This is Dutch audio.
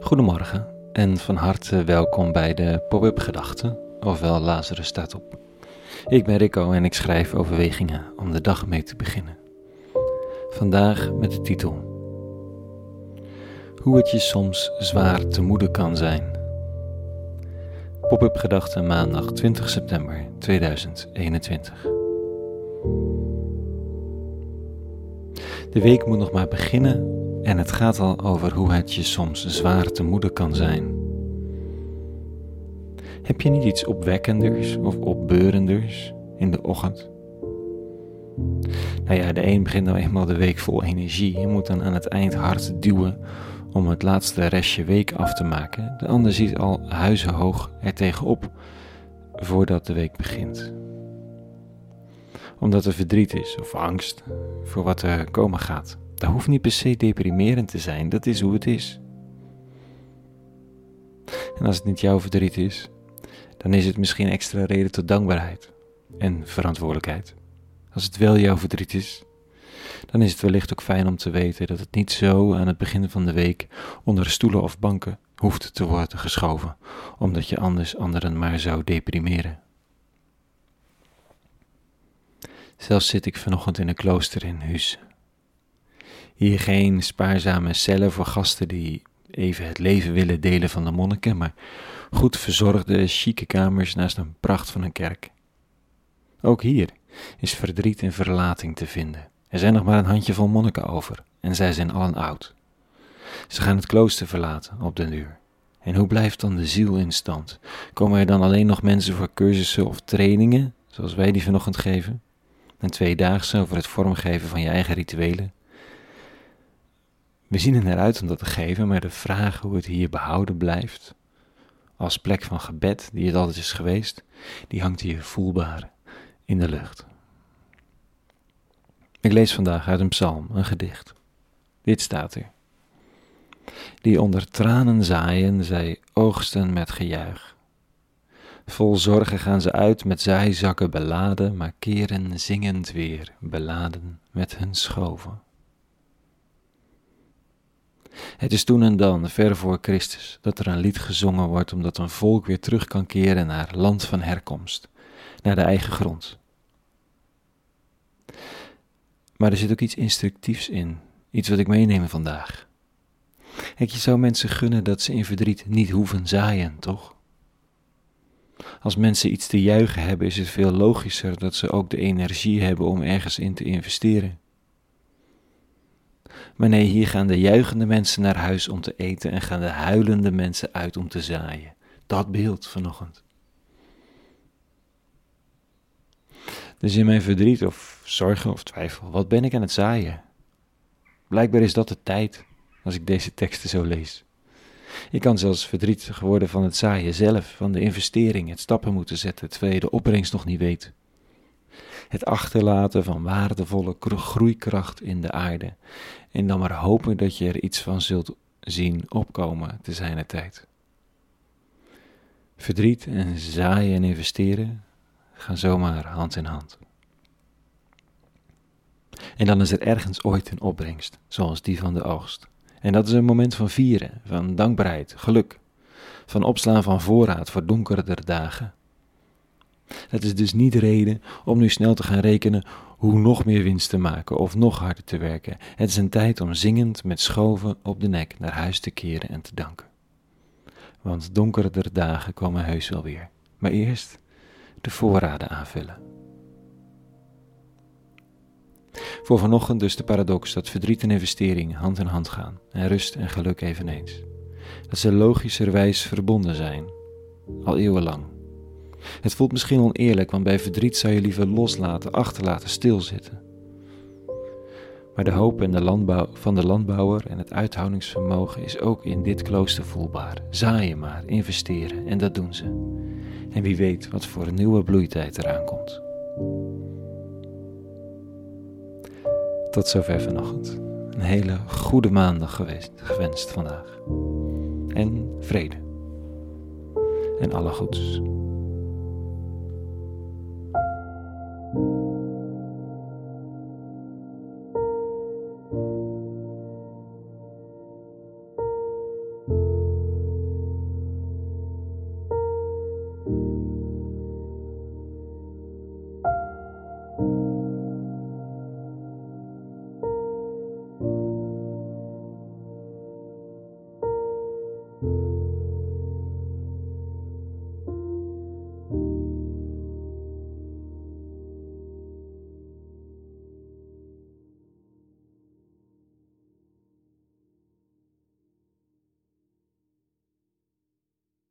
Goedemorgen en van harte welkom bij de Pop-up Gedachten, ofwel Lazarus staat op. Ik ben Rico en ik schrijf overwegingen om de dag mee te beginnen. Vandaag met de titel Hoe het je soms zwaar te moede kan zijn. Pop-up Gedachten maandag 20 september 2021. De week moet nog maar beginnen en het gaat al over hoe het je soms zwaar te moede kan zijn. Heb je niet iets opwekkenders of opbeurenders in de ochtend? Nou ja, de een begint nou eenmaal de week vol energie en moet dan aan het eind hard duwen om het laatste restje week af te maken. De ander ziet al huizenhoog er tegenop voordat de week begint. Omdat er verdriet is of angst voor wat er komen gaat. Dat hoeft niet per se deprimerend te zijn, dat is hoe het is. En als het niet jouw verdriet is, dan is het misschien extra reden tot dankbaarheid en verantwoordelijkheid. Als het wel jouw verdriet is, dan is het wellicht ook fijn om te weten dat het niet zo aan het begin van de week onder stoelen of banken hoeft te worden geschoven, omdat je anders anderen maar zou deprimeren. Zelfs zit ik vanochtend in een klooster in Huus hier geen spaarzame cellen voor gasten die even het leven willen delen van de monniken, maar goed verzorgde, chique kamers naast een pracht van een kerk. Ook hier is verdriet en verlating te vinden. Er zijn nog maar een handjevol monniken over en zij zijn allen oud. Ze gaan het klooster verlaten op den duur. En hoe blijft dan de ziel in stand? Komen er dan alleen nog mensen voor cursussen of trainingen, zoals wij die vanochtend geven? Een tweedaagse over het vormgeven van je eigen rituelen? We zien er naar uit om dat te geven, maar de vraag hoe het hier behouden blijft, als plek van gebed die het altijd is geweest, die hangt hier voelbaar in de lucht. Ik lees vandaag uit een psalm, een gedicht. Dit staat er. Die onder tranen zaaien, zij oogsten met gejuich. Vol zorgen gaan ze uit met zaaizakken beladen, maar keren zingend weer, beladen met hun schoven. Het is toen en dan, ver voor Christus, dat er een lied gezongen wordt omdat een volk weer terug kan keren naar land van herkomst, naar de eigen grond. Maar er zit ook iets instructiefs in, iets wat ik meeneem vandaag. Kijk, je zou mensen gunnen dat ze in verdriet niet hoeven zaaien, toch? Als mensen iets te juichen hebben, is het veel logischer dat ze ook de energie hebben om ergens in te investeren. Maar nee, hier gaan de juichende mensen naar huis om te eten en gaan de huilende mensen uit om te zaaien. Dat beeld vanochtend. Dus in mijn verdriet of zorgen of twijfel, wat ben ik aan het zaaien? Blijkbaar is dat de tijd als ik deze teksten zo lees. Ik kan zelfs verdrietig worden van het zaaien zelf, van de investering, het stappen moeten zetten, terwijl je de opbrengst nog niet weet het achterlaten van waardevolle groeikracht in de aarde. En dan maar hopen dat je er iets van zult zien opkomen te zijner tijd. Verdriet en zaaien en investeren gaan zomaar hand in hand. En dan is er ergens ooit een opbrengst, zoals die van de oogst. En dat is een moment van vieren, van dankbaarheid, geluk, van opslaan van voorraad voor donkerder dagen. Het is dus niet reden om nu snel te gaan rekenen hoe nog meer winst te maken of nog harder te werken. Het is een tijd om zingend met schoven op de nek naar huis te keren en te danken. Want donkerder dagen komen heus wel weer. Maar eerst de voorraden aanvullen. Voor vanochtend dus de paradox dat verdriet en investering hand in hand gaan en rust en geluk eveneens. Dat ze logischerwijs verbonden zijn, al eeuwenlang. Het voelt misschien oneerlijk, want bij verdriet zou je liever loslaten, achterlaten, stilzitten. Maar de hoop en de landbouw, van de landbouwer en het uithoudingsvermogen is ook in dit klooster voelbaar. Zaaien maar, investeren en dat doen ze. En wie weet wat voor een nieuwe bloeitijd eraan komt. Tot zover vanochtend. Een hele goede maandag geweest, gewenst vandaag. En vrede. En alle goeds.